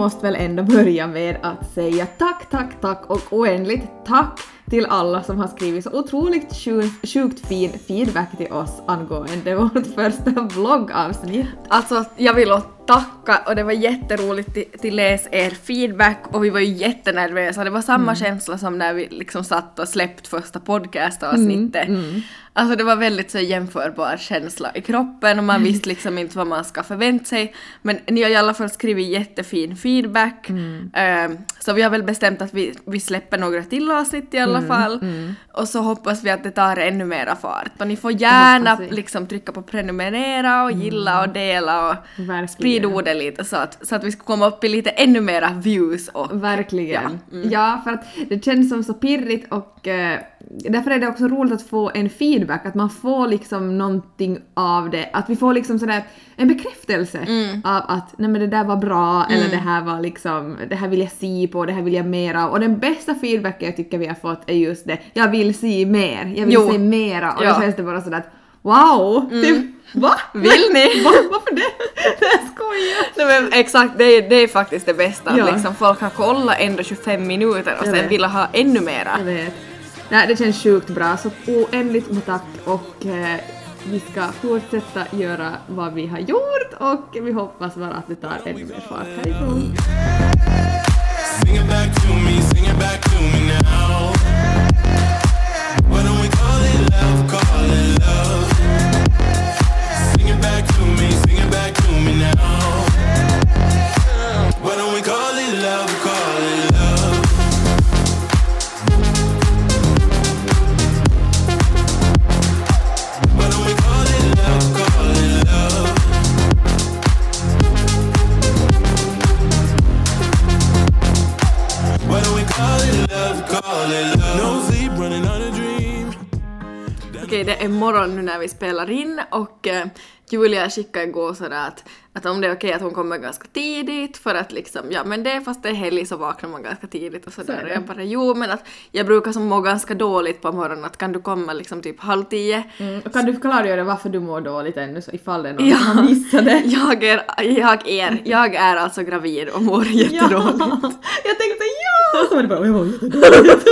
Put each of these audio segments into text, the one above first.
måste väl ändå börja med att säga tack, tack, tack och oändligt tack till alla som har skrivit så otroligt sjukt, sjukt fin feedback till oss angående vårt första vloggavsnitt. Alltså jag vill tacka och det var jätteroligt till, till läs er feedback och vi var ju jättenervösa. Det var samma mm. känsla som när vi liksom satt och släppt första podcastavsnittet. Mm, mm. Alltså det var väldigt så jämförbar känsla i kroppen och man mm. visste liksom inte vad man ska förvänta sig. Men ni har i alla fall skrivit jättefin feedback. Mm. Uh, så vi har väl bestämt att vi, vi släpper några till avsnitt i alla mm, fall. Mm. Och så hoppas vi att det tar ännu mera fart. Och ni får gärna liksom trycka på prenumerera och gilla och dela och sprida ordet lite så att, så att vi ska komma upp i lite ännu mera views och... Verkligen. Ja, ja för att det känns som så pirrigt och uh, därför är det också roligt att få en feedback, att man får liksom någonting av det, att vi får liksom sådär en bekräftelse mm. av att nej men det där var bra mm. eller det här var liksom, det här vill jag se på, det här vill jag mera och den bästa feedbacken jag tycker vi har fått är just det, jag vill se mer, jag vill jo. se mera och ja. då känns det bara sådär att wow, mm. typ Va? Vill ni? Va? Varför det? Jag skojar! Nej men exakt, det är, det är faktiskt det bästa. Ja. Att liksom folk har kollat ändå 25 minuter och jag sen vet. vill ha ännu mera. Jag vet. Nej, det känns sjukt bra, så oändligt med tack och eh, vi ska fortsätta göra vad vi har gjort och vi hoppas bara att det tar ännu mer fart härifrån. back to me now. Why don't we call it love? We call it love. Why don't we call dream. Okej, okay, det är morgon nu när vi spelar in och Julia skickade igår sådär att, att om det är okej att hon kommer ganska tidigt för att liksom, ja men det fast det är helg så vaknar man ganska tidigt och sådär. Så och jag bara jo men att jag brukar som må ganska dåligt på morgonen att kan du komma liksom typ halv tio. Mm. Kan du klargöra varför du mår dåligt ännu så ifall det är någon ja, som missat det? Jag är, jag är, jag är alltså gravid och mår jättedåligt. Ja, jag tänkte ja! Så var det bara jag mår jättedåligt.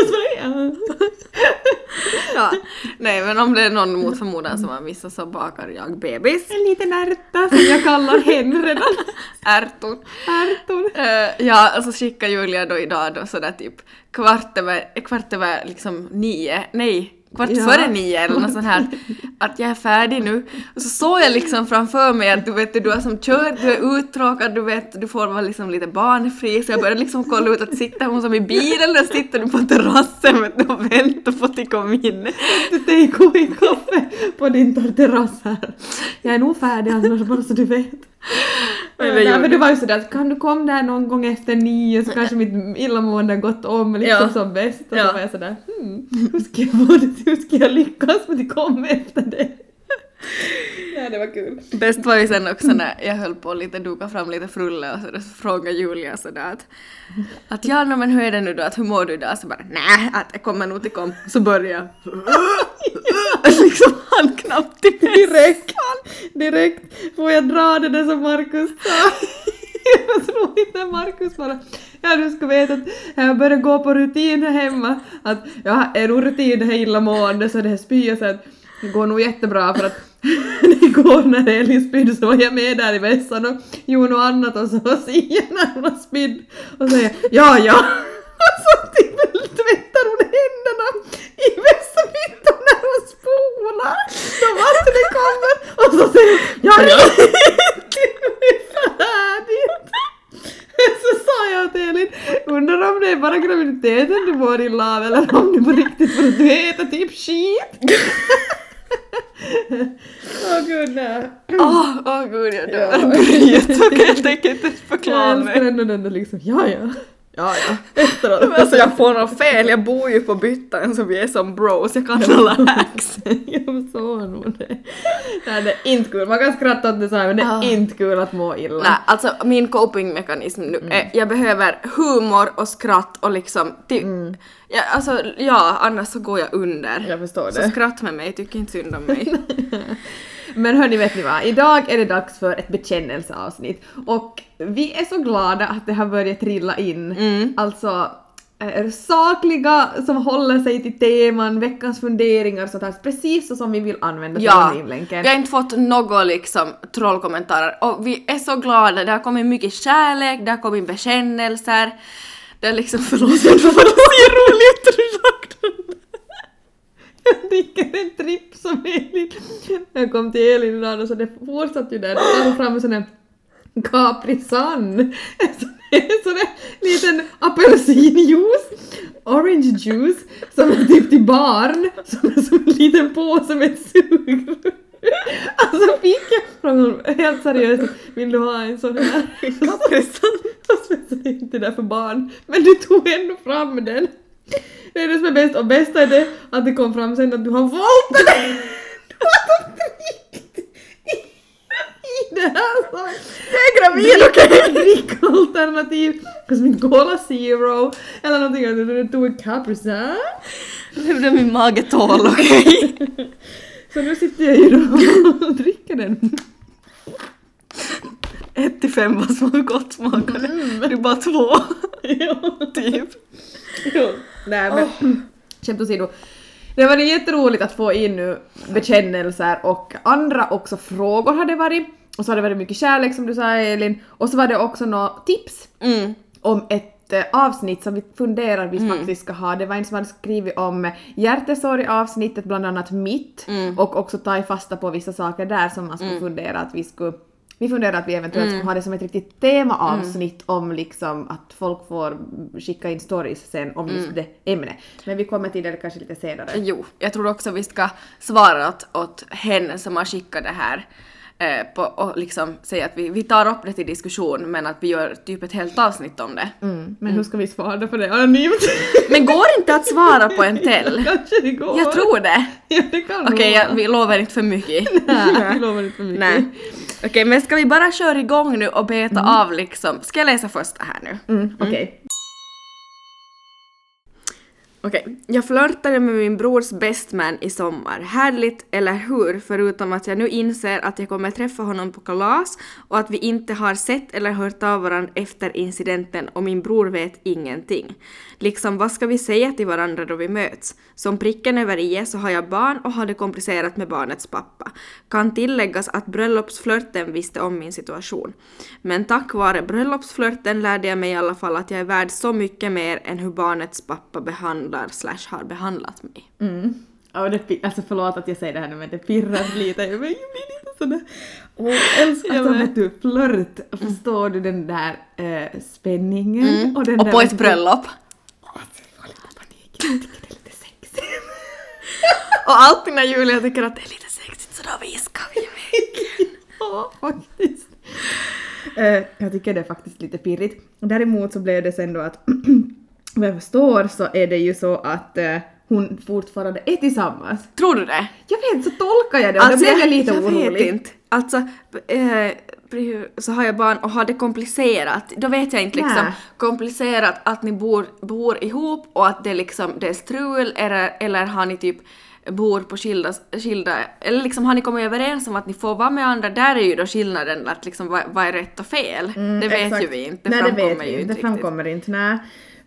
ja. Nej men om det är någon mot förmodan som har missat så bakar jag bebis. En liten ärta som jag kallar hen redan. Ärtor. Ärtor. Uh, ja, och så skickar Julia då idag då sådär typ kvart över, kvart över liksom nio, nej kvart ja. före nio eller något sånt här, att jag är färdig nu. Och så såg jag liksom framför mig att du vet, du har som kört, du är uttråkad, du vet, du får vara liksom lite barnfri, så jag började liksom kolla ut att sitter hon som i bilen eller sitter du på terrassen vet du, och väntar på att de kommer in. Du take i kaffe på din terrass här. Jag är nog färdig annars bara så du vet. Men, ja, men det var ju sådär att kan du komma där någon gång efter nio så kanske mitt illamående har gått om liksom ja. som bäst och ja. så var jag sådär hmm, hur ska jag, hur ska jag lyckas med att komma efter det? Ja, det var kul. Bäst var ju sen också när jag höll på att lite duka fram lite frulle och så frågade Julia sådär att, att ja, no, men hur är det nu då, att hur mår du idag? Så bara nej, att jag kommer nog till kom. Så började jag liksom han knappt till Direkt, direkt får jag dra det där som Markus sa. Jag tror inte Markus bara Ja du ska veta att jag börjar gå på rutin här hemma att jag är nog rutin här illamående så det här spyr så att det går nog jättebra för att igår när Elin spydde så var jag med där i vässan och gjorde något annat och så Sia när hon har spydd. Och säger ja ja. Och så tvättar hon händerna i vässarbyttan när hon spolar. Så vattnet kommer. Och så säger hon ja ja. Färdigt. Så sa jag till Elin, undrar om det är bara graviditeten du mår illa av eller om det på riktigt för att du äter typ skit. Åh gud nej. Åh oh, oh, gud jag dör. Ja. jag tänker inte förklara mig. Jag älskar ändå den där liksom, ja ja. Ja, ja. Alltså jag får något fel, jag bor ju på byttan så vi är som bros, jag kan alla hacks. jag förstår nog det. Nej, det är inte kul. Man kan skratta åt det så här, men det är inte kul att må illa. Nej, alltså min copingmekanism nu mm. är, jag behöver humor och skratt och liksom, ty- mm. ja, alltså ja, annars så går jag under. Jag förstår det. Så skratt med mig, tycker inte synd om mig. Men hörni, vet ni vad? Idag är det dags för ett bekännelseavsnitt och vi är så glada att det har börjat trilla in. Mm. Alltså eh, sakliga som håller sig till teman, veckans funderingar och sånt här, precis så som vi vill använda Ja, filmlänken. vi har inte fått några liksom trollkommentarer och vi är så glada, det har kommit mycket kärlek, det har kommit bekännelser. Det är liksom, förlåt jag får det ser roligt ut du sagt Jag dricker en tripp som Elin. Jag kom till Elin idag och så det fortsatte ju där. Då tar hon fram en sån där Capri Sun. En sån där liten apelsinjuice. Orange juice som är typ till barn. Som är som en liten påse med ett sugrör. Alltså fick jag honom helt seriöst, vill du ha en sån här? Capri Sun. Fast jag säger inte det för barn. Men du tog ändå fram den. Det är det som är bäst och bästa är det att det kom fram sen att du har valt den! Du har tryckt i det här som... Jag är gravid okej! Drickalternativ, som inte Cola Zero eller någonting annat. Du tog en Capri Sun. Det är min mage tål, okej? Så nu sitter jag ju då och dricker den. 1 till 5 vad som gott smakade. Mm. Det är bara två. typ. Nej men skämt åsido. Det var jätteroligt att få in nu bekännelser och andra också frågor har det varit. Och så har det varit mycket kärlek som du sa Elin. Och så var det också några tips Mm. om ett eh, avsnitt som vi funderar vi faktiskt ska ha. Det var en som hade skrivit om hjärtesorg avsnittet, bland annat mitt, och också ta i fasta på vissa saker där som man skulle fundera att vi skulle vi funderar att vi eventuellt skulle ha det som ett riktigt temaavsnitt om liksom att folk får skicka in stories sen om just det ämnet. Men vi kommer till det kanske lite senare. Jo, jag tror också vi ska svara åt, åt henne som har skickat det här på, och liksom säga att vi, vi tar upp det till diskussion men att vi gör typ ett helt avsnitt om det. Mm. Men hur ska vi svara på det anonymt? Men går inte att svara på en tell? kanske det går. Jag tror det. Ja, det kan Okej, jag- vi lovar inte för mycket. Nej, vi lovar inte för mycket. Nej. Okej, men ska vi bara köra igång nu och beta av liksom? Ska jag läsa första här nu? Mm, Okej. Okej, jag flörtade med min brors bestman i sommar. Härligt, eller hur? Förutom att jag nu inser att jag kommer träffa honom på kalas och att vi inte har sett eller hört av varandra efter incidenten och min bror vet ingenting. Liksom, vad ska vi säga till varandra då vi möts? Som pricken över i så har jag barn och har det komplicerat med barnets pappa. Kan tilläggas att bröllopsflörten visste om min situation. Men tack vare bröllopsflörten lärde jag mig i alla fall att jag är värd så mycket mer än hur barnets pappa behandlar slash har behandlat mig. Mm. Ja, det, alltså förlåt att jag säger det här nu men det pirrar lite. Jag blir lite sådär... Åh, älskar alltså, vet du, flört. Förstår du den där eh, spänningen? Och, den Mm. Och där, på ett bröllop. Åh, jag får lite panik. Jag tycker det är lite sexigt. Och alltid när Julia tycker att det är lite sexigt så då viskar vi med. Ja, faktiskt. Eh, jag tycker det är faktiskt lite pirrigt. Däremot så blev det sen då att vad jag förstår så är det ju så att eh, hon fortfarande är tillsammans. Tror du det? Jag vet, så tolkar jag det och då blev jag lite jag orolig. vet inte. Alltså, eh, så har jag barn och har det komplicerat, då vet jag inte liksom Nej. komplicerat att ni bor, bor ihop och att det liksom det är strul eller, eller har ni typ bor på skilda, skilda, eller liksom har ni kommit överens om att ni får vara med andra, där är ju då skillnaden att liksom vad, vad är rätt och fel? Mm, det vet exakt. ju vi inte, det nej, det framkommer vet vi ju inte. inte Det framkommer inte, nej.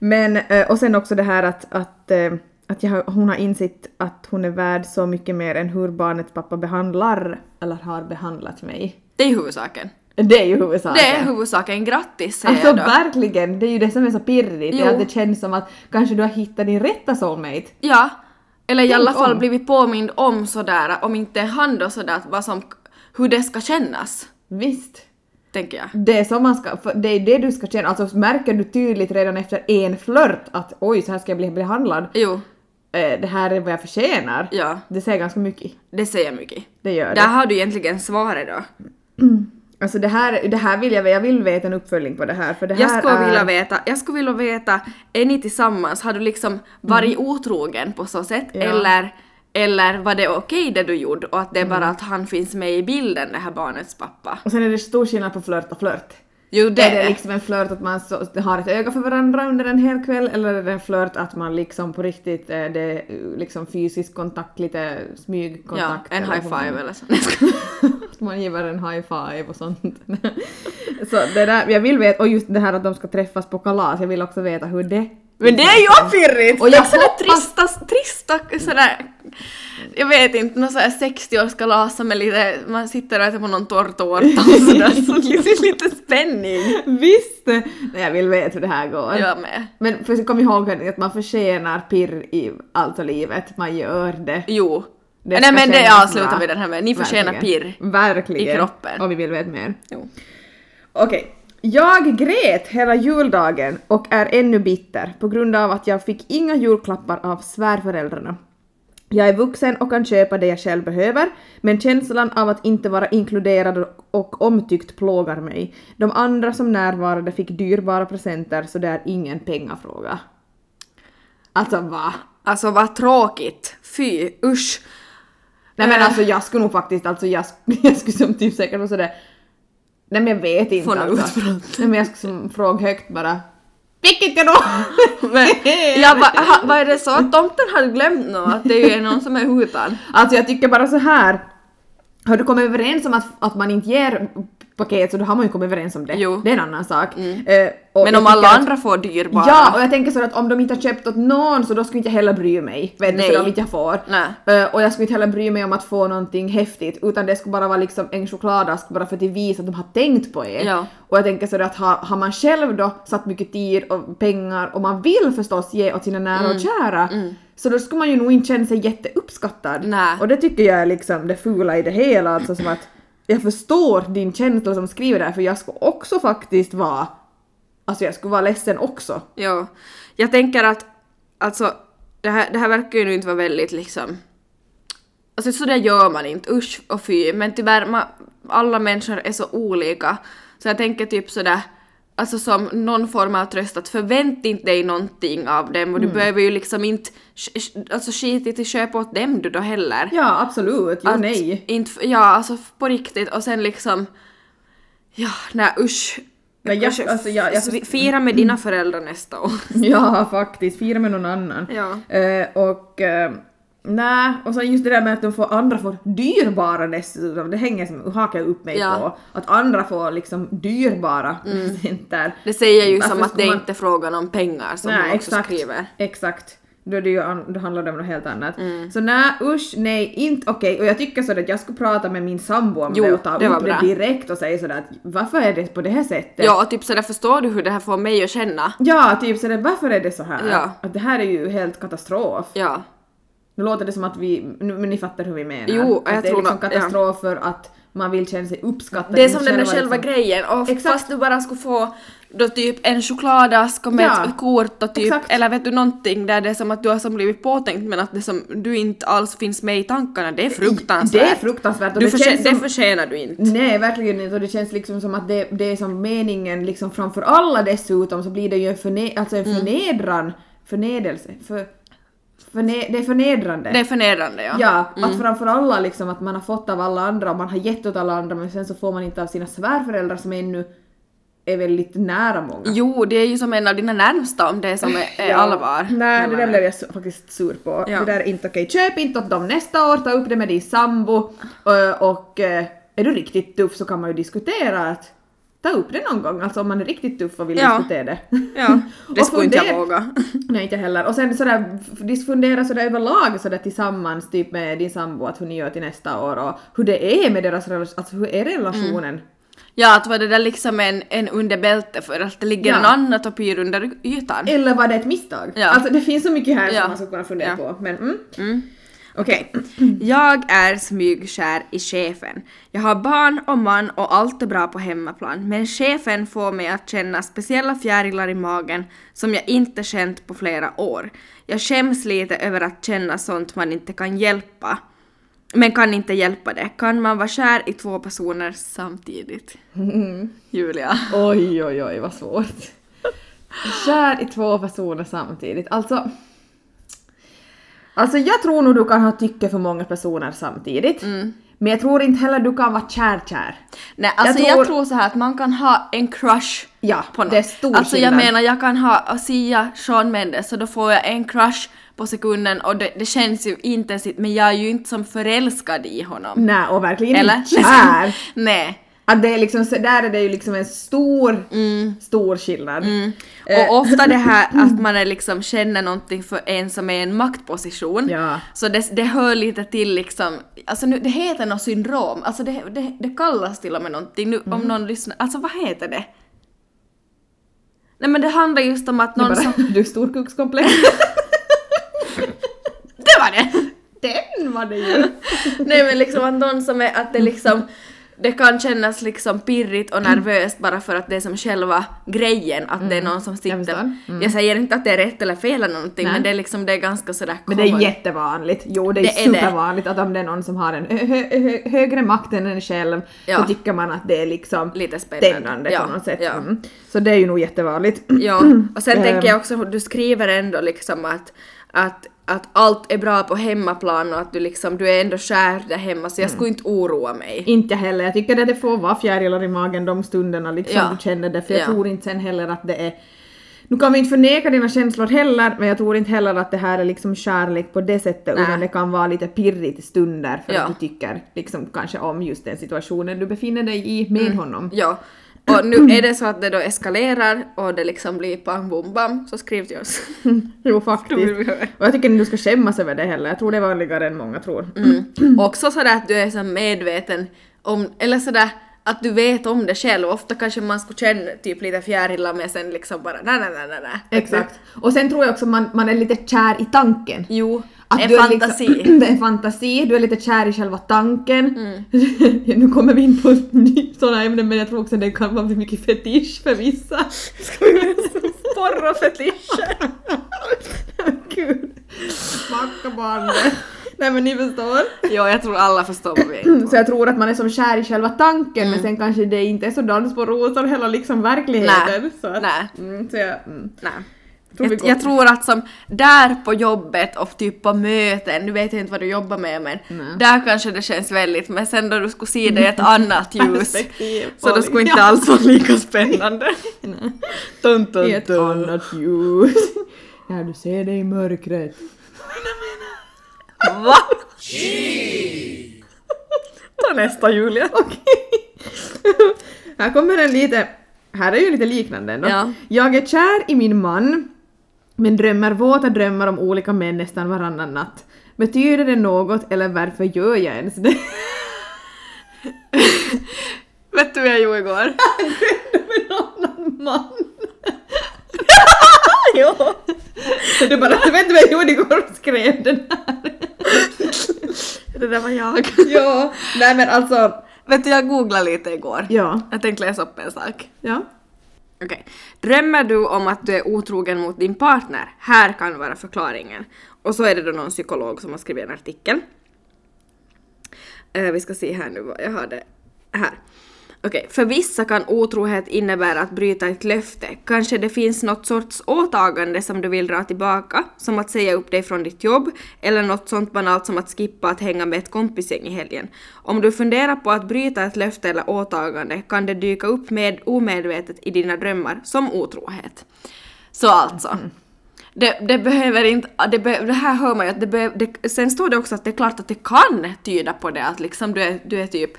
Men, eh, och sen också det här att, att, eh, att jag, hon har insett att hon är värd så mycket mer än hur barnets pappa behandlar, eller har behandlat mig. Det är huvudsaken. Det är ju huvudsaken. Det är huvudsaken, grattis säger Alltså jag då. verkligen, det är ju det som är så pirrigt, Jo. det, att det känns som att kanske du har hittat din rätta soulmate. Ja, eller i Tänk alla fall om. blivit påmind om sådär, om inte han då sådär, vad som, hur det ska kännas, Visst. Tänker jag. Det är, så man ska, det är det du ska känna, alltså märker du tydligt redan efter en flört att oj, så här ska jag bli behandlad, Jo, eh, det här är vad jag förtjänar. ja, Det säger ganska mycket. det säger mycket. Det gör Där det. har du egentligen svaret då. Alltså det här, det här vill jag, jag vill veta en uppföljning på det här för det här Jag skulle är... vilja veta, jag skulle vilja veta, är ni tillsammans, har du liksom varit otrogen på så sätt Mm. Ja. eller, eller var det okej det du gjorde och att det är Mm. bara att han finns med i bilden, det här barnets pappa? Och sen är det stor skillnad på flört och flört. Jo, det är det är- liksom en flört att man så, har ett öga för varandra under en hel kväll eller är det en flört att man liksom på riktigt är det eh, liksom fysisk kontakt, lite Ja, smygkontakt? en eller high hur man- five eller så. att man ger en high five och sånt. så det där, jag vill veta, och just det här att de ska träffas på kalas, jag vill också veta hur det... Men det är ju pirrigt! Och Och jag hoppas- trista, trista sådär, jag vet inte, någon sådär 60-årskalas med lite, man sitter och äter på någon torr tårta och sådär, så finns lite spänning. Visst! Nej, jag vill veta hur det här går. Jag med. Men för, kom ihåg att man förtjänar pirr i alltså livet, man gör det. Jo. Det Nej men det avslutar vi den här med. Ni förtjänar pirr. Verkligen. i kroppen. Och vi vill veta mer. Jo. Okej. Jag grät hela juldagen och är ännu bitter på grund av att jag fick inga julklappar av svärföräldrarna. Jag är vuxen och kan köpa det jag själv behöver, men känslan av att inte vara inkluderad och omtyckt plågar mig. De andra som närvarade fick dyrbara presenter så det är ingen pengafråga. Alltså va? Alltså vad tråkigt. Fy, usch. Nej men Äh. alltså jag skulle nog faktiskt, alltså jag, jag skulle som typ säkert vara sådär Nej men jag vet inte Få något alltså. Nej men jag som fråga högt bara Vilket jag då? Men, jag bara, ha, vad är det så att tomten har glömt något? Att det är någon som är hotad? Alltså jag tycker bara så här. Har du kommit överens om att, att man inte ger paket så då har man ju kommit överens om det. Jo. Det är en annan sak. Eh, och Men om alla att- andra får dyrbara... Ja, och jag tänker så att om de inte har köpt åt någon så då skulle inte jag heller bry mig. Vet Nej. för om inte jag får. Nej. Eh, och jag skulle inte heller bry mig om att få någonting häftigt utan det skulle bara vara liksom en chokladask bara för att visa att de har tänkt på er. Ja. Och jag tänker så att har, har man själv då satt mycket tid och pengar och man vill förstås ge åt sina nära Mm. och kära så då skulle man ju nog inte känna sig jätteuppskattad. Nej. Och det tycker jag är liksom det fula i det hela, alltså som att jag förstår din känsla som skriver där för jag skulle också faktiskt vara Alltså jag skulle vara ledsen också. Ja. Jag tänker att, alltså, det här, det här verkar ju nu inte vara väldigt liksom... Alltså sådär gör man inte, usch och fy, men tyvärr, man, alla människor är så olika. Så jag tänker typ sådär, alltså som någon form av tröst att förvänta inte dig någonting av dem och du behöver ju liksom inte, alltså skita till köpa åt dem du då heller. Ja, absolut. Jo, Att nej. Inte, ja, alltså på riktigt och sen liksom, ja, nej usch. Men jag- Usch, alltså, jag- jag- Fira med dina föräldrar nästa år. Ja, faktiskt. Fira med någon annan. Ja. Eh, och uh, nej, och sen just det där med att de får, andra får dyrbara dessutom, det hänger som, hakar jag upp mig Ja. på. Att andra får liksom dyrbara presenter. Det säger ju Varför som att det man- inte är frågan om pengar som Nej, hon också exakt. skriver. Exakt. Då, det ju, då handlar det om något helt annat. Mm. Så nej, usch, nej, inte okej. Och jag tycker så att jag skulle prata med min sambo om Jo, det och ta det upp det direkt och säga sådär att varför är det på det här sättet? Ja, och typ sådär förstår du hur det här får mig att känna? Ja, typ sådär varför är det så här? Ja. Att det här är ju helt katastrof. Ja. Nu låter det som att vi, nu, men ni fattar hur vi menar. Jo, att jag det är liksom ja. katastrof för att man vill känna sig uppskattad. Det är som den där själva liksom- grejen och Exakt. fast du bara skulle få då typ en chokladask med Ja, ett kort och typ, exakt. eller vet du någonting där det är som att du har som blivit påtänkt men att det som du inte alls finns med i tankarna, det är fruktansvärt. Det är fruktansvärt och du det förtjä- känns Det som- förtjänar du inte. Nej, verkligen inte. Och det känns liksom som att det, det är som meningen liksom framför alla dessutom så blir det ju en, förne, alltså en Mm. förnedran, förnedelse, för, förne, det är förnedrande. Det är förnedrande ja. Ja, att framför alla liksom att man har fått av alla andra och man har gett åt alla andra men sen så får man inte av sina svärföräldrar som ännu är väldigt nära många. Jo, det är ju som en av dina närmsta om det är som är, är Ja. allvar. Nej, det där blev jag faktiskt sur på. Ja. Det där är inte okej. Köp inte åt dem nästa år, ta upp det med din sambo och, och är du riktigt tuff så kan man ju diskutera att ta upp det någon gång, alltså om man är riktigt tuff och vill Ja. diskutera det. Ja, det skulle inte jag våga. Nej, inte heller. Och sen sådär, fundera sådär överlag sådär tillsammans, typ med din sambo, att hur ni gör till nästa år och hur det är med deras relation, alltså hur är relationen? Ja, att var det där liksom en, en under bälte för att det ligger Ja. en annat och pyr under ytan. Eller var det ett misstag? Ja. Alltså det finns så mycket här Ja. som man skulle kunna fundera Ja. på. Men mm. Mm. Okej. Jag är smygkär i chefen. Jag har barn och man och allt är bra på hemmaplan, men chefen får mig att känna speciella fjärilar i magen som jag inte känt på flera år. Jag skäms lite över att känna sånt man inte kan hjälpa. Men kan inte hjälpa det. Kan man vara kär i två personer samtidigt? Julia. Oj, oj, oj, vad svårt. Kär i två personer samtidigt. Alltså... Alltså jag tror nog du kan ha tycke för många personer samtidigt. Mm. Men jag tror inte heller du kan vara kär-kär. Nej, alltså jag tror- tror, så här att man kan ha en crush Ja, på något. det är stor Alltså jag skillnad. menar, jag kan ha Sia, Shawn Mendes, så då får jag en crush på sekunden och det, det känns ju intensivt, men jag är ju inte som förälskad i honom. Nej, och verkligen Eller? inte kär. Nej. Att det är liksom, så där är det ju liksom en stor, Mm. stor skillnad. Eh, Och ofta det här att man är liksom känner någonting för en som är i en maktposition. Ja. Så det, det hör lite till liksom, alltså nu, det heter något syndrom, alltså det, det, det kallas till och med någonting nu Mm. om någon lyssnar, alltså vad heter det? Nej men det handlar just om att någon bara, som... du är storkukskomplex. Det var det! Den var det ju! Nej men liksom att någon som är, att det liksom det kan kännas liksom pirrigt och nervöst bara för att det är som själva grejen, att det är någon som Mm. jag sitter... förstår. Jag, säger inte att det är rätt eller fel eller någonting Nej. men det är liksom, det är ganska sådär Men det är common. jättevanligt. Jo, det är, Det är det. supervanligt att om det är någon som har en hö hö hö högre makt än en själv Ja. så tycker man att det är liksom Lite spännande. spännande Ja, på något sätt. ja. Mm. Så det är ju nog jättevanligt. Ja, och sen Ehm. tänker jag också du skriver ändå liksom att, att, att allt är bra på hemmaplan och att du liksom, du är ändå kär där hemma så jag Mm. skulle inte oroa mig. Inte heller. Jag tycker att det får vara fjärilar i magen de stunderna liksom Ja. du känner det. För jag Ja. tror inte sen heller att det är... Nu kan vi inte förneka dina känslor heller, men jag tror inte heller att det här är liksom kärlek på det sättet, Nej. utan det kan vara lite pirrigt i stunder för Ja. att du tycker liksom kanske om just den situationen du befinner dig i med honom. Ja. Och nu är det så att det då eskalerar och det liksom blir pang bom bam så skriv till oss. Jo, faktiskt. Och jag tycker inte du ska skämmas över det heller. Jag tror det är vanligare än många tror. Mm. Också sådär att du är så medveten om, eller sådär att du vet om det själv. Ofta kanske man skulle känna typ lite fjärilar men sen liksom bara nej nej nej nej. Exakt. Och sen tror jag också man, man är lite kär i tanken. Jo, Att en fantasi. Liksom, det är fantasi, du är lite kär i själva tanken. Mm. nu kommer vi in på sådana ämnen men jag tror också det kan vara mycket fetisch för vissa. Porrofetischer. Gud. Backa bandet. Nej men ni förstår. Jo, jag tror alla förstår vad vi är inne på. Så jag tror att man är som kär i själva tanken men sen kanske det inte är så dans på rosor hela liksom verkligheten. Nej. Så att, Nej. Mm, så jag, mm. Nej. Jag, jag tror att som där på jobbet och typ på möten, nu vet jag inte vad du jobbar med men Nej. där kanske det känns väldigt men sen då du skulle se det i ett annat ljus så då skulle inte Ja. alls vara lika spännande. Dun, dun, I ett annat ljus. När du ser det i mörkret. Va? Ta nästa Julia. Här kommer en lite, här är ju lite liknande ändå. Ja. Jag är kär i min man, men drömmer våta drömmar om olika män nästan varannan natt. Betyder det något eller varför gör jag ens det? Vet du vad jag gjorde igår? med en annan man. jo. Du bara, vet du vad jag gjorde igår och skrev den här? Det där var jag. ja, nej men alltså, Vet du, jag googlade lite igår. ja, Jag tänkte läsa upp en sak. ja. Okej. Drömmer du om att du är otrogen mot din partner? Här kan vara förklaringen. Och så är det då någon psykolog som har skrivit en artikel. Uh, vi ska se här nu vad jag har det här. Okej, för vissa kan otrohet innebära att bryta ett löfte. Kanske det finns något sorts åtagande som du vill dra tillbaka, som att säga upp dig från ditt jobb, eller något sånt banalt som att skippa att hänga med ett kompisgäng i helgen. Om du funderar på att bryta ett löfte eller åtagande kan det dyka upp med omedvetet i dina drömmar som otrohet. Så alltså. Det, det behöver inte, det, be, det här hör man ju att det, be, det Sen står det också att det är klart att det kan tyda på det att liksom du är, du är typ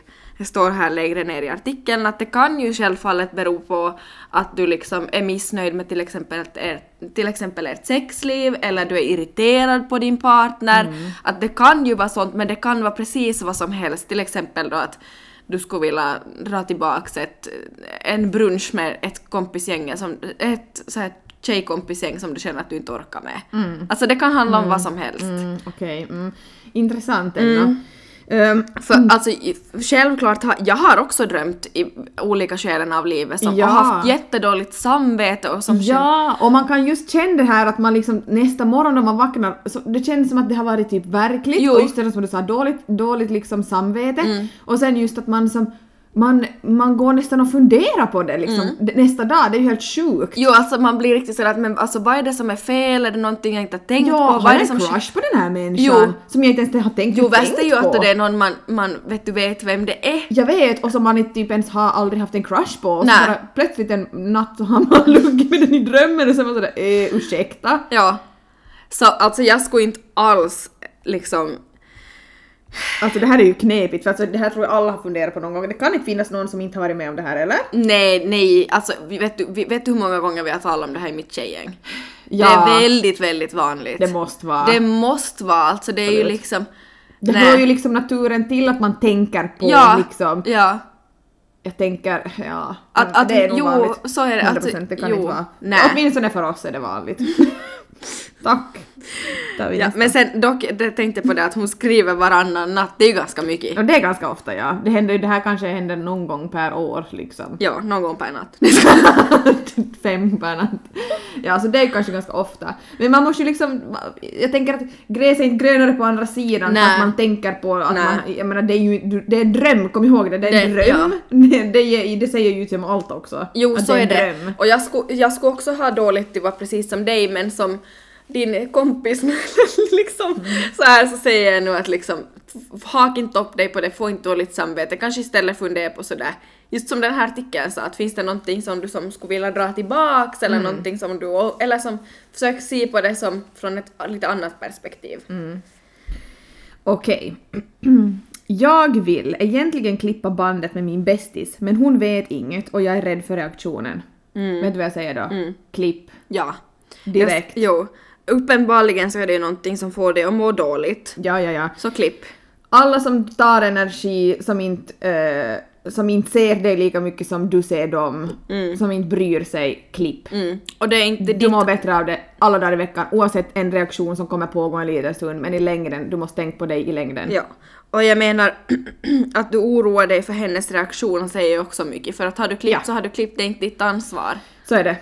det står här längre ner i artikeln att det kan ju självfallet bero på att du liksom är missnöjd med till exempel ert, till exempel ert sexliv eller du är irriterad på din partner. Att det kan ju vara sånt men det kan vara precis vad som helst. Till exempel då att du skulle vilja dra tillbaks ett, en brunch med ett kompisgäng som, ett så här tjejkompisgäng som du känner att du inte orkar med. Alltså det kan handla om vad som helst. Mm, Okej, mm. intressant ändå. Ehm, För alltså i- självklart jag har också drömt i olika skeden av livet som, Ja. och haft jättedåligt samvete och som Ja, och man kan just känna det här att man liksom nästa morgon när man vaknar, så det känns som att det har varit typ verkligt Jo. och just det som du sa, dåligt, dåligt liksom samvete. Och sen just att man som man, man går nästan och funderar på det liksom d- nästa dag, det är ju helt sjukt. Jo, alltså man blir riktigt sådär att men alltså vad är det som är fel? Är det någonting jag inte har tänkt Ja, på? har Vad är det en som crush på den här människan? Jo. Som jag inte ens har tänkt, Jo, tänkt värst är ju att på. det är någon man, man vet, du vet vem det är. Jag vet, och som man inte typ ens har aldrig haft en crush på. Och så bara plötsligt en natt så har man luggit med den i drömmen och så är man sådär eh, ursäkta. Ja. Så alltså jag skulle inte alls liksom... Alltså det här är ju knepigt för alltså, det här tror jag alla har funderat på någon gång. Det kan inte finnas någon som inte har varit med om det här eller? Nej, nej, alltså vet du, vet du hur många gånger vi har talat om det här i mitt tjejgäng? Ja. Det är väldigt, väldigt vanligt. Det måste vara. Det måste vara, alltså det är ju Absolut. liksom... Det Nej. hör ju liksom naturen till att man tänker på ja, liksom. ja. Jag tänker, ja. Att- att- det är nog jo, vanligt. så är det, alltså, 100% det kan jo, inte vara. nej. Åtminstone för oss är det vanligt. Tack. Ja. Men sen dock, det tänkte jag på det att hon skriver varannan natt, det är ju ganska mycket. Och det är ganska ofta ja. Det, händer, det här kanske händer någon gång per år liksom. Ja, någon gång per natt. Fem per natt. Ja, så det är kanske ganska ofta. Men man måste ju liksom, jag tänker att gräset är inte grönare på andra sidan Nej. att man tänker på att Nej. man, jag menar det är ju, det är en dröm, kom ihåg det, det är en Det- dröm. Det, det, det säger ju som allt också. Jo, så är en det. dröm. Och jag skulle jag skulle också ha dåligt att vara precis som dig, men som din kompis liksom så här så säger jag nu att liksom hak inte upp dig på det, få inte dåligt samvete, kanske istället fundera på sådär Just som den här artikeln sa, att finns det någonting som du som skulle vilja dra tillbaks eller någonting som du, eller som försök se på det som från ett lite annat perspektiv. Okej. Jag vill egentligen klippa bandet med min bästis, men hon vet inget och jag är rädd för reaktionen. Vet du vad jag säger då? Klipp. Ja. Direkt. Jag, jo. Uppenbarligen så är det någonting som får dig att må dåligt. Ja, ja, ja. Så klipp. Alla som tar energi, som inte, eh, som inte ser dig lika mycket som du ser dem, som inte bryr sig, klipp. Mm. Och det är inte Du ditt mår bättre av det alla dagar i veckan, oavsett en reaktion som kommer pågå en liten stund, men i längden, du måste tänka på dig i längden. Ja, och jag menar att du oroar dig för hennes reaktion säger ju också mycket, för att har du klippt Ja. så har du klippt, det är inte ditt ansvar. Så är det.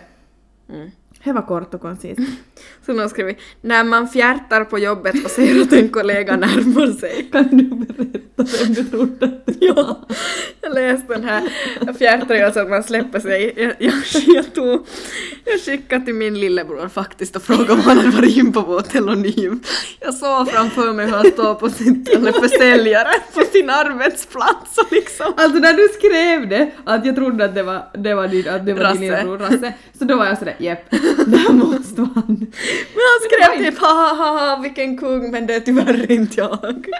Mm. Det var kort och koncist. Så nu skriver när man fjärtar på jobbet och ser att en kollega närmar sig. Kan du berätta vem du trodde att det var? Läste den här, fjärtar är alltså att man släpper sig. Jag, jag, jag, tog, jag skickade till min lillebror faktiskt och frågade om han hade varit in på vår telonym. Jag såg framför mig hur han står på sin försäljare på sin arbetsplats och liksom Alltså när du skrev det, att jag trodde att det var, det var, din, att det var Rasse. din lillebror Rasse, så då var jag sådär jepp, det här måste vara han. Men han skrev typ ha ha ha vilken kung men det är tyvärr inte jag.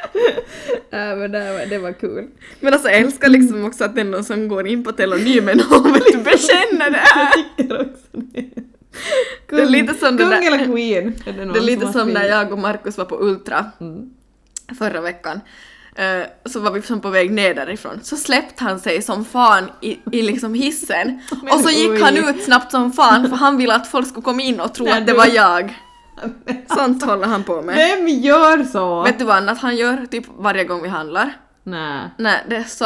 Äh, men det var, det var kul. Men alltså jag älskar liksom också att det är någon som går in på telonymen och vill inte bekänna det här. Jag tycker också det. Det är lite som Kung där- eller queen? Är det, Det är lite som när jag och Markus var på Ultra Mm. förra veckan. Eh, så var vi som på väg ner därifrån. Så släppte han sig som fan i, i liksom hissen. Och så gick oj. han ut snabbt som fan för han ville att folk skulle komma in och tro Nej, att det var jag. Sånt håller han på med. Vem gör så? Vet du vad annat han gör typ varje gång vi handlar? Nej. Nej, det är så...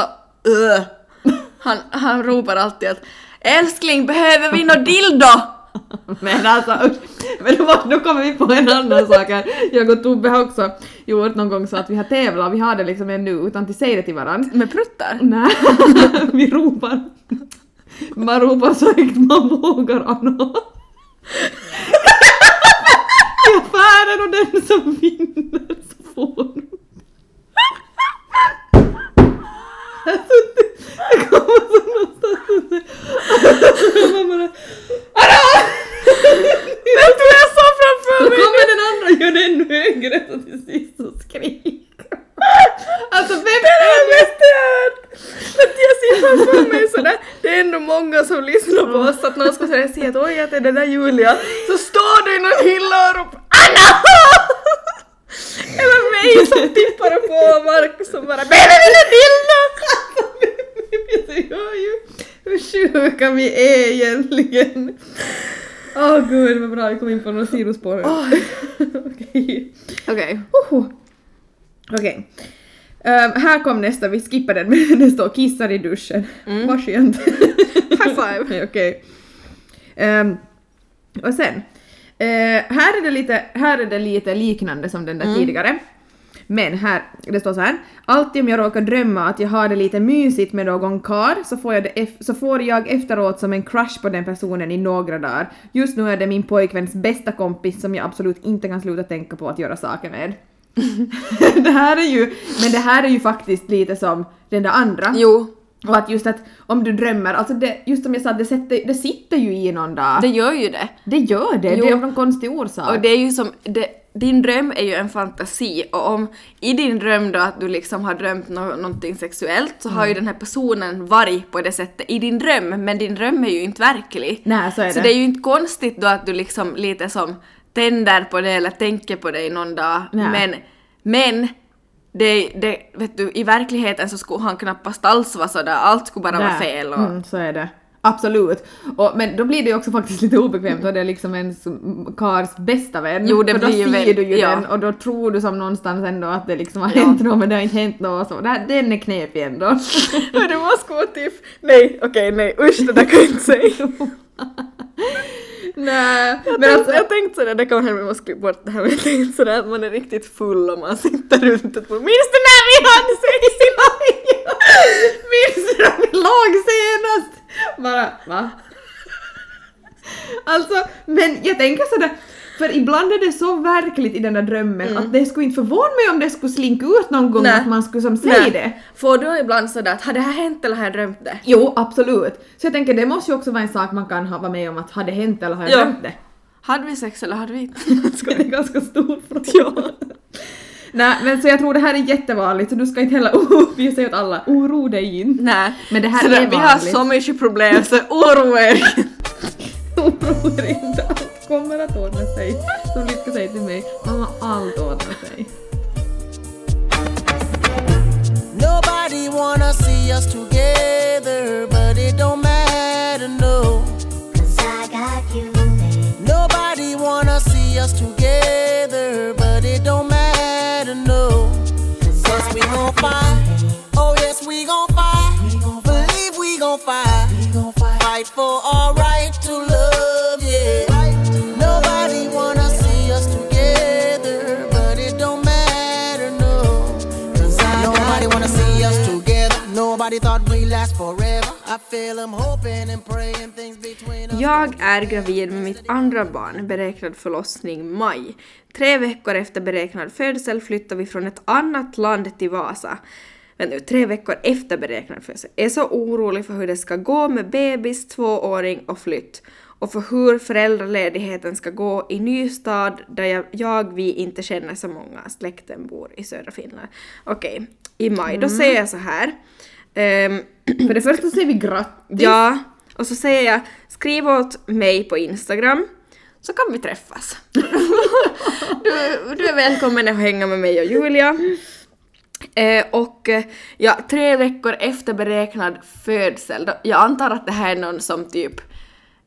Han, han ropar alltid att Älskling, behöver vi nå dildo? Men alltså. Men då kommer vi på en annan sak här. Jag och Tobbe har också gjort någon gång så att vi har tävlat, vi har det liksom ännu utan att säga det till varandra. Med pruttar? Nej, vi ropar. Man ropar så högt man vågar Anna. I affären och den som vinner så får det kommer så någonstans. Man bara Anna! Jag tror jag såg framför Då mig kommer den andra och gör det ännu högre så till sist så skriker Alltså vem Det är det jag hört! Men jag ser framför mig sådär, det är ändå många som lyssnar på oss, att någon ska säga att oj att det är den där Julia, så står du i någon hylla och ropar ANNA! Eller mig som tippar på Markus som bara DILDO? Vi hör ju hur sjuka vi är egentligen. Åh gud vad bra, vi kom in på några sidospår. Okej. Okej. Okej. Ehm, här kom nästa, vi skippar den men det står kissar i duschen. Mm. Vad skönt. High five. Okej. Ehm, och sen, eh, här, är det lite, här är det lite liknande som den där Mm. tidigare. Men här, det står så här. Alltid om jag råkar drömma att jag har det lite mysigt med någon kar så får, jag så får jag efteråt som en crush på den personen i några dagar. Just nu är det min pojkväns bästa kompis som jag absolut inte kan sluta tänka på att göra saker med. det här är ju, men det här är ju faktiskt lite som den där andra. Jo, Och att just att om du drömmer, alltså det, just som jag sa, det, sätter, det sitter ju i någon dag. det gör ju det. Det gör det, Jo. det är av någon konstig orsak. Och det är ju som, det, din dröm är ju en fantasi och om i din dröm då att du liksom har drömt nå någonting sexuellt så Mm. har ju den här personen varit på det sättet i din dröm men din dröm är ju inte verklig. Nej, så är Så det. det är ju inte konstigt då att du liksom lite som tänder på det eller tänker på det i någon dag. Nej. Men, men det, det, vet du, i verkligheten så skulle han knappast alls vara sådär, allt skulle bara vara Där. fel. Och, Mm, så är det. Absolut. Och, men då blir det ju också faktiskt lite obekvämt och det är liksom ens kars bästa vän. Jo, det För då blir ser väl- du ju ja. den och då tror du som någonstans ändå att det liksom har Ja. hänt något men det har inte hänt något så. Det den är knepig ändå. det måste gå typ, nej okej nej usch det där kan jag inte säga. Nej, Jag, men tänkte, alltså, jag tänkte sådär, det kan hända vi måste klippa bort det här men jag tänkte sådär att man är riktigt full och man sitter runt ett bord. Minns du när vi hade sex i minns du när vi låg senast? Bara, va? Alltså, men jag tänker sådär, för ibland är det så verkligt i den där drömmen att det skulle inte förvåna mig om det skulle slinka ut någon gång Nej. att man skulle som säga det. Får du ibland sådär att har det här hänt eller har jag drömt det? Jo, absolut. Så jag tänker det måste ju också vara en sak man kan ha vara med om att har det hänt eller har jag Ja. drömt det? Hade vi sex eller hade vi inte? Det är en ganska stor fråga. Nej, men så jag tror det här är jättevanligt så du ska inte heller, oh, vi säger åt alla, oro dig inte. Nej. Men det här så är Vi har vanligt. så mycket problem så oroa er Oro er inte, allt kommer att ordna sig. Som Lycka säger till mig, mamma allt ordnar sig. Nobody wanna see us together, but it don't matter, no. Cause I got you, babe. Nobody wanna see us together, but it don't matter, no. Cause we gon' fight. Oh yes, we gon' fight. We gon' believe we gon' fight. We gon' fight for our right to love, Jag är gravid med mitt andra barn, beräknad förlossning maj. Tre veckor efter beräknad födsel flyttar vi från ett annat land till Vasa. Men nu, tre veckor efter beräknad födsel. Är så orolig för hur det ska gå med bebis, tvååring och flytt. Och för hur föräldraledigheten ska gå i ny stad där jag, jag vi inte känner så många. Släkten bor i södra Finland. Okej, i maj. Då säger jag så här. Ehm, För det första säger vi grattis. Ja, och så säger jag skriv åt mig på Instagram så kan vi träffas. du, du är välkommen att hänga med mig och Julia. Eh, och eh, ja, tre veckor efter beräknad födsel, jag antar att det här är någon som typ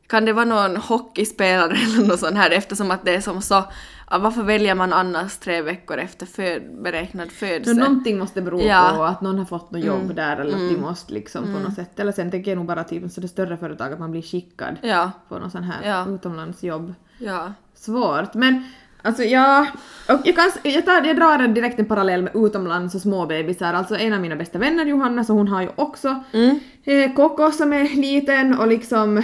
kan det vara någon hockeyspelare eller något sånt här eftersom att det är som så, varför väljer man annars tre veckor efter föd, beräknad Så födsel? någonting måste bero Ja. på att någon har fått något jobb där eller att de måste liksom på något sätt. Eller sen tänker jag nog bara typ så det större företag att man blir skickad Ja, på någon sån här Ja. utomlandsjobb. ja. Svårt, men alltså ja, och jag, kan, jag, tar, jag drar direkt en parallell med utomlands och småbebisar. Alltså en av mina bästa vänner Johanna, så hon har ju också Mm. Eh, Koko som är liten och liksom eh,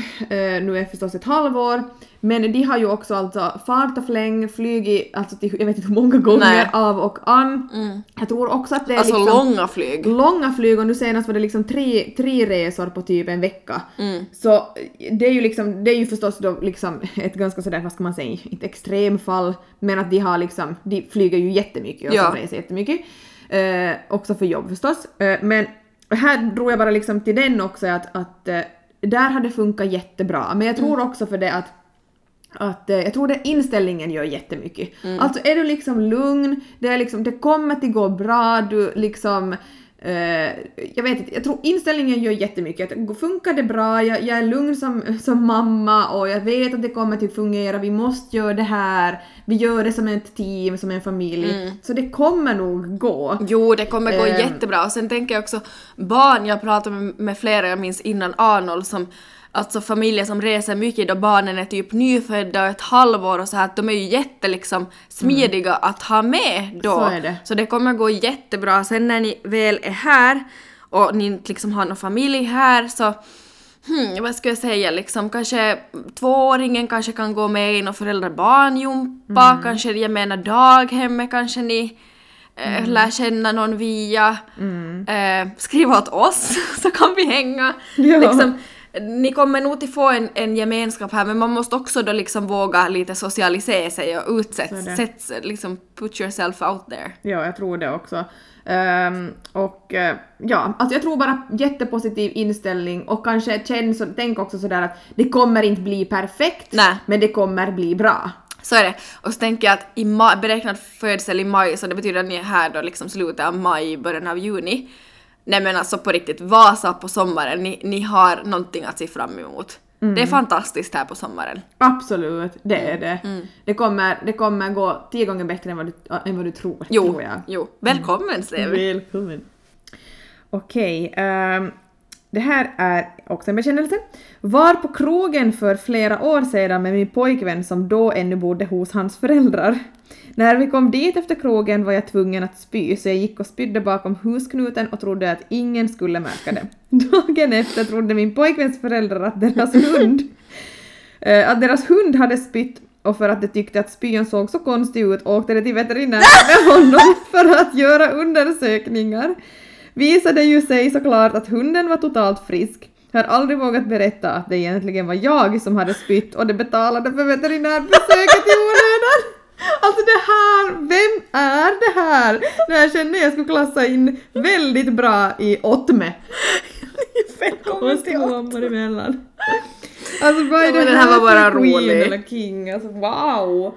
nu är förstås ett halvår. Men de har ju också alltså fart och fläng, flugit alltså till, jag vet inte hur många gånger Nej. av och an. Jag tror också att det är Alltså liksom långa flyg. långa flyg och nu senast var det liksom tre, tre resor på typ en vecka. Mm. Så det är ju liksom, det är ju förstås då liksom ett ganska sådär, vad ska man säga, inte extremfall, men att de har liksom, de flyger ju jättemycket och Ja. reser jättemycket. Eh, också för jobb förstås. Eh, men här drog jag bara liksom till den också att, att eh, där har det funkat jättebra. Men jag tror Mm. också för det att att eh, jag tror det inställningen gör jättemycket. Mm. Alltså är du liksom lugn, det, är liksom, det kommer att gå bra, du liksom jag vet inte, jag tror inställningen gör jättemycket. Att Funkar det bra, jag, jag är lugn som, som mamma och jag vet att det kommer att fungera, vi måste göra det här, vi gör det som ett team, som en familj. Så det kommer nog gå. Jo, det kommer gå Ehm. jättebra. Och sen tänker jag också barn, jag pratade med, med flera, jag minns innan Arnold som alltså familjer som reser mycket då barnen är typ nyfödda och ett halvår och så här de är ju jätte liksom smidiga att ha med då. Så det. Så det kommer gå jättebra. Sen när ni väl är här och ni inte liksom har någon familj här så Hmm, vad ska jag säga, liksom kanske tvååringen kanske kan gå med i någon föräldrar-barnjumpa, Mm. kanske jag menar daghemmet kanske ni eh, Mm. lär känna någon via. Eh, skriv åt oss så kan vi hänga. Ja. Liksom, ni kommer nog till få en, en gemenskap här men man måste också då liksom våga lite socialisera sig och Så är utsätta, det. sätt, liksom put yourself out there. Ja, jag tror det också. Ehm, och eh, ja, alltså jag tror bara jättepositiv inställning och kanske känn så, tänk också sådär att det kommer inte bli perfekt, Nej. men det kommer bli bra. Så är det. Och så tänker jag att i maj, beräknad födsel i maj, så det betyder att ni är här då liksom slutet av maj, början av juni. Nej men alltså på riktigt, Vasa på sommaren, ni, ni har någonting att se fram emot. Mm. Det är fantastiskt här på sommaren. Absolut, det är det. Mm. Det, kommer, det kommer gå tio gånger bättre än vad du, än vad du tror. Jo, tror jag. jo. Välkommen vi. Välkommen. Okej, ehm, det här är också en bekännelse. Var på krogen för flera år sedan med min pojkvän som då ännu bodde hos hans föräldrar. När vi kom dit efter krogen var jag tvungen att spy så jag gick och spydde bakom husknuten och trodde att ingen skulle märka det. Dagen efter trodde min pojkväns föräldrar att deras hund eh, att deras hund hade spytt och för att de tyckte att spyan såg så konstig ut åkte de till veterinären med honom för att göra undersökningar. Visade ju sig såklart att hunden var totalt frisk. Jag har aldrig vågat berätta att det egentligen var jag som hade spytt och det betalade för veterinärbesöket i onödan. Alltså det här, vem är det här? Det här känner jag skulle klassa in väldigt bra i Otme. Välkommen till mammor emellan. Alltså vad är Ja, det men den här var bara för queen rolig. eller king? Alltså wow!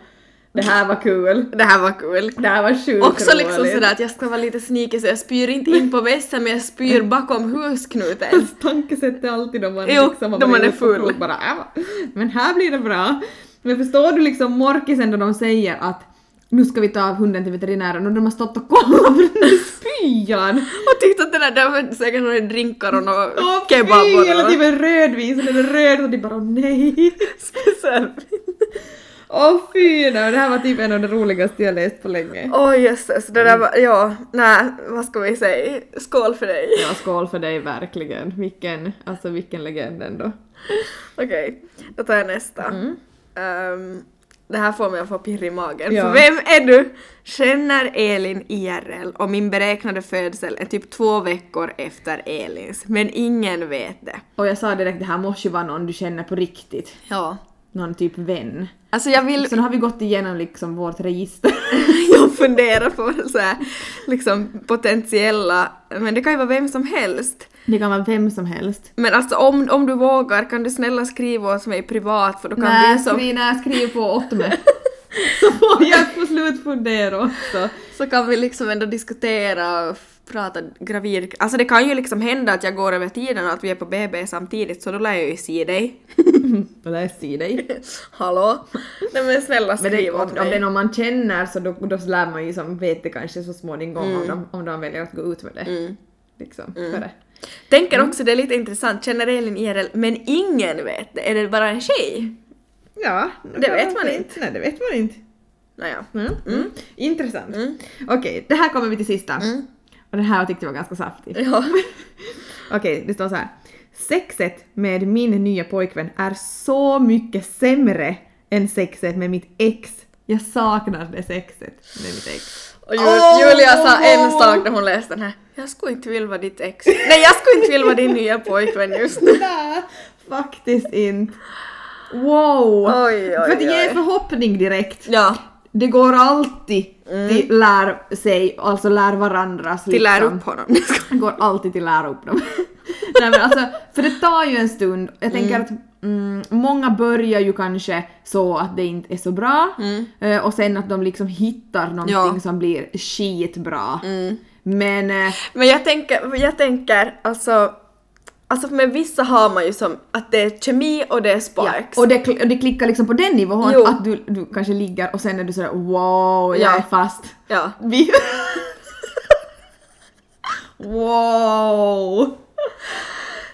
Det här var kul. Det här var kul. Det här var sjukt Också liksom roligt. sådär att jag ska vara lite sneaky så jag spyr inte in på vässen men jag spyr bakom husknuten. Tankesätt är alltid om man Jo, liksom har då man är full. Bara, äh, men här blir det bra. Men förstår du liksom morkisen då de säger att nu ska vi ta hunden till veterinären och de har stått och kollat på den där spyan. Och tyckte att det där, där var säkert några drinkar och Åh kebab fy! och Hela något. tiden rödvin, så den är röd och de bara åh nej. Åh fy! Nej, det här var typ en av de roligaste jag läst på länge. Åh jösses, det där var, ja, nej, vad ska vi säga? Skål för dig. Ja, skål för dig verkligen. Vilken, alltså vilken legend ändå. Okej, då tar jag nästa. Ehm, det här får mig att få pirr i magen. Ja. För vem är du? Känner Elin IRL och min beräknade födsel är typ två veckor efter Elins, men ingen vet det. Och jag sa direkt det här måste ju vara någon du känner på riktigt. Ja. Någon typ vän. Alltså jag vill, Sen har vi gått igenom liksom vårt register. jag funderar på så här, liksom potentiella, men det kan ju vara vem som helst. Det kan vara vem som helst. Men alltså om, om du vågar kan du snälla skriva åt mig privat för då kan Nej, vi som, skriv, nej, skriv på mig. Så får jag på slut fundera också. så kan vi liksom ändå diskutera prata gravid. Alltså det kan ju liksom hända att jag går över tiden och att vi är på BB samtidigt så då lär jag ju se dig. Då lär jag se dig. Hallå? Nej men snälla Men skriv det, om, åt om det är mig. någon man känner så då, då lär man ju som vet det kanske så småningom om, de, om de väljer att gå ut med det. Mm. Liksom, före. Tänker Mm. också, det är lite intressant, känner Elin IRL, men ingen vet det. Är det bara en tjej? Ja, Det vet man inte. Nej, det vet man inte. Naja. Mm. Mm. Intressant. Mm. Okej, det här kommer vi till sista. Mm. Och den här tyckte jag var ganska saftig. Ja. Okej, det står så här. Sexet med min nya pojkvän är så mycket sämre än sexet med mitt ex. Jag saknar det sexet med mitt ex. Och Ju- Åh! Julia sa en sak när hon läste den här. Jag skulle inte vilja vara ditt ex. Nej, jag skulle inte vilja vara din nya pojkvän just nu. Nej, faktiskt inte. Wow! Oj, oj, För att ge oj. förhoppning direkt. Ja, Det går alltid till lär sig, alltså lär varandras till lär liksom. upp honom. går alltid till lära upp dem. Nej men alltså, för det tar ju en stund. Jag tänker att mm, många börjar ju kanske så att det inte är så bra eh, och sen att de liksom hittar någonting Ja. som blir skitbra. Men eh, Men jag tänker, jag tänker alltså, alltså med vissa har man ju som att det är kemi och det är ja, sparks. och det, och det klickar liksom på den nivån Jo. att du, du kanske ligger och sen är du sådär wow, jag Ja. är fast. Ja. Vi... wow!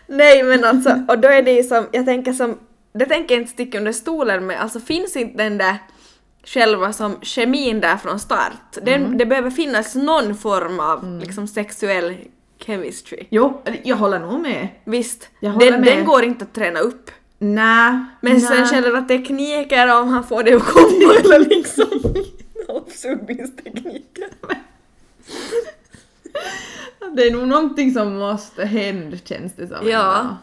Nej men alltså, och då är det ju som, jag tänker som, det tänker jag inte sticka under stolen med, alltså finns inte den där själva som kemin där från start. Den, Mm. Det behöver finnas någon form av liksom sexuell chemistry. Jo, jag håller nog med. Visst, den, med. den går inte att träna upp. Nä. Men sen själva tekniker om han får det att komma eller liksom avsugningstekniker. Det är nog någonting som måste hända känns det som. Ja.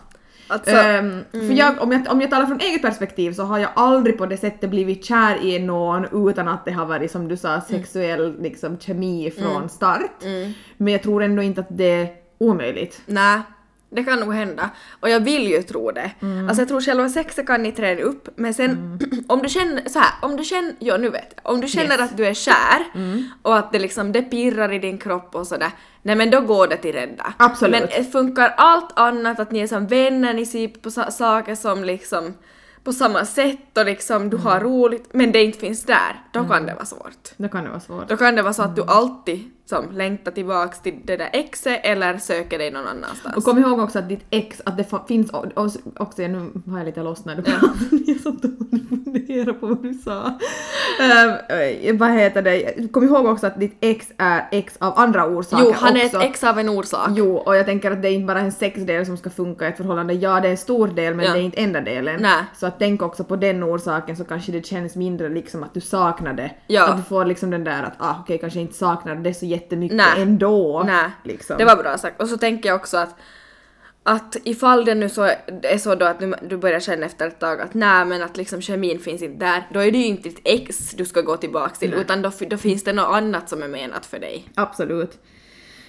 Alltså, Ehm, För jag, om, jag, om jag talar från eget perspektiv så har jag aldrig på det sättet blivit kär i någon utan att det har varit som du sa sexuell liksom, kemi från start. Men jag tror ändå inte att det är omöjligt. Nej, det kan nog hända. Och jag vill ju tro det. Mm. Alltså jag tror själva sexet kan ni träna upp, men sen om du känner så här, om du känner, ja nu vet jag, om du känner Yes. Mm. att du är kär och att det liksom, det pirrar i din kropp och sådär, nej men då går det till rädda. Absolut. Men det funkar allt annat, att ni är som vänner, ni ser på sa- saker som liksom på samma sätt och liksom du Mm. har roligt, men det inte finns där, då kan det vara svårt. Då kan det vara svårt. Då kan det vara så att du alltid som längtar tillbaks till det där exet eller söker dig någon annanstans. Och kom ihåg också att ditt ex, att det finns också, nu har jag lite lossnat, du bara, jag satt och funderade på vad du sa. Uh, vad heter det, kom ihåg också att ditt ex är ex av andra orsaker Jo, han är också. ett ex av en orsak. Jo, och jag tänker att det är inte bara en sexdel som ska funka i ett förhållande. Ja, det är en stor del men Ja. det är inte enda delen. Nej. Så att tänk också på den orsaken så kanske det känns mindre liksom att du saknar det. Ja. Att du får liksom den där att ah, okej, kanske inte saknar det så jättemycket Nej. ändå. Nej, Liksom. det var bra sagt. Och så tänker jag också att att ifall det nu så är så då att du, börjar känna efter ett tag att nej men att liksom kemin finns inte där, då är det ju inte ditt ex du ska gå tillbaks till utan då, då finns det något annat som är menat för dig. Absolut.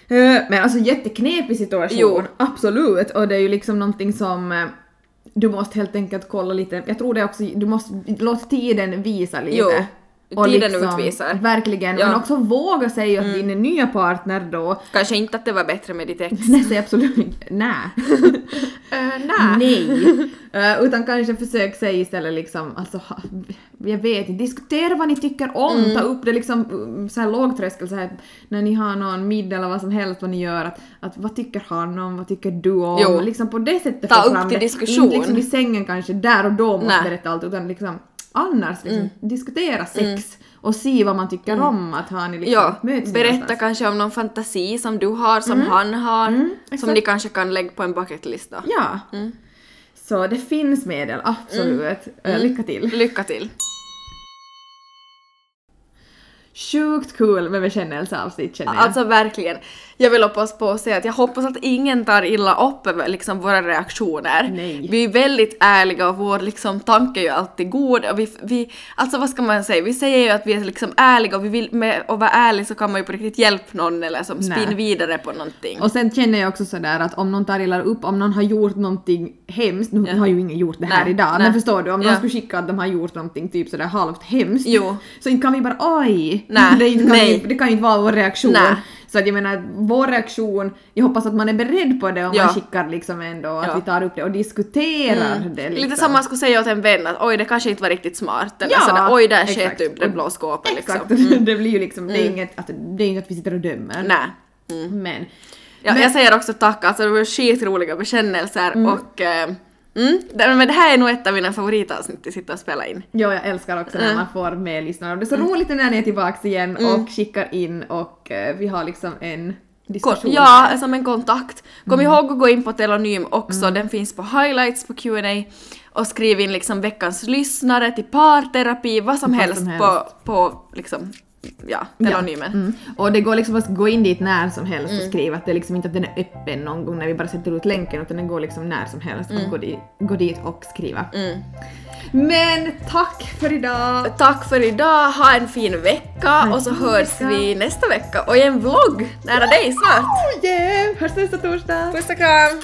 Eh, Men alltså jätteknepig situation. Jo. Absolut. Och det är ju liksom någonting som eh, du måste helt enkelt kolla lite, jag tror det också, du måste låta tiden visa lite. Jo, Och tiden utvisar. Verkligen, Ja. men också våga säga åt din nya partner då Kanske inte att det var bättre med ditt ex. Nej, säg absolut inte nej. Uh, nej. Nej. Eh, utan kanske försök säga istället liksom, alltså, jag vet inte, diskutera vad ni tycker om, Mm. ta upp det liksom um, så här lågtröskel så här, när ni har någon middag eller vad som helst vad ni gör, att, att vad tycker han om, vad tycker du om, Jo. liksom på det sättet Ta få upp fram det. diskussion. Inte liksom i sängen kanske där och då måste Nej. berätta allt utan liksom annars liksom diskutera sex och se vad man tycker om, att har ni liksom Ja, möts berätta någonstans. kanske om någon fantasi som du har, som han har, som exakt. ni kanske kan lägga på en bucketlista. Ja. Så det finns medel, absolut. Eh, Lycka till. Lycka till! Sjukt kul med bekännelseavsnitt känner jag. Alltså verkligen. Jag vill hoppas på att säga att jag hoppas att ingen tar illa upp över liksom våra reaktioner. Nej. Vi är väldigt ärliga och vår liksom tanke är ju alltid god och vi, vi, alltså vad ska man säga, vi säger ju att vi är liksom ärliga och vi vill, med att vara ärlig så kan man ju på riktigt hjälpa någon eller som spinn Nej. vidare på någonting. Och sen känner jag också sådär att om någon tar illa upp, om någon har gjort någonting hemskt, nu Ja. har ju ingen gjort det här Nej, idag, nej. men förstår du, om Ja. någon skulle skicka att de har gjort någonting typ sådär halvt hemskt, Jo. så inte kan vi bara oj! Nej, det, kan nej. Vi, det kan ju inte vara vår reaktion. Nej. Så att jag menar, vår reaktion, jag hoppas att man är beredd på det om Ja. man skickar liksom ändå, att Ja. vi tar upp det och diskuterar det liksom. Lite som man skulle säga åt en vän att oj det kanske inte var riktigt smart eller Ja, sådär oj där sket upp det blå skåpet Exakt, liksom. det blir ju liksom, det är inget att, det är inget att vi sitter och dömer. Nej. Men, Ja, Men- Jag säger också tack, alltså det var skitroliga bekännelser och eh, mm, men det här är nog ett av mina favoritavsnitt att sitta och spela in. Ja, jag älskar också när Mm. man får med lyssnare. Och det är så roligt när ni är tillbaks igen och skickar in och eh, vi har liksom en diskussion. Ja, som en kontakt. Kom ihåg att gå in på Telonym också, den finns på highlights på Q&A och skriv in liksom veckans lyssnare till parterapi, vad som Vad helst, som helst. på, på liksom, ja, Telonymen. Mm. Och det går liksom att gå in dit när som helst Mm. och skriva att det är liksom inte att den är öppen någon gång när vi bara sätter ut länken utan den går liksom när som helst att gå, dit, gå dit och skriva. Mm. Men tack för idag! Tack för idag, ha en fin vecka och så hörs vecka. vi nästa vecka och i en vlogg nära dig snart. Oh yeah! Hörs nästa torsdag! Puss och kram!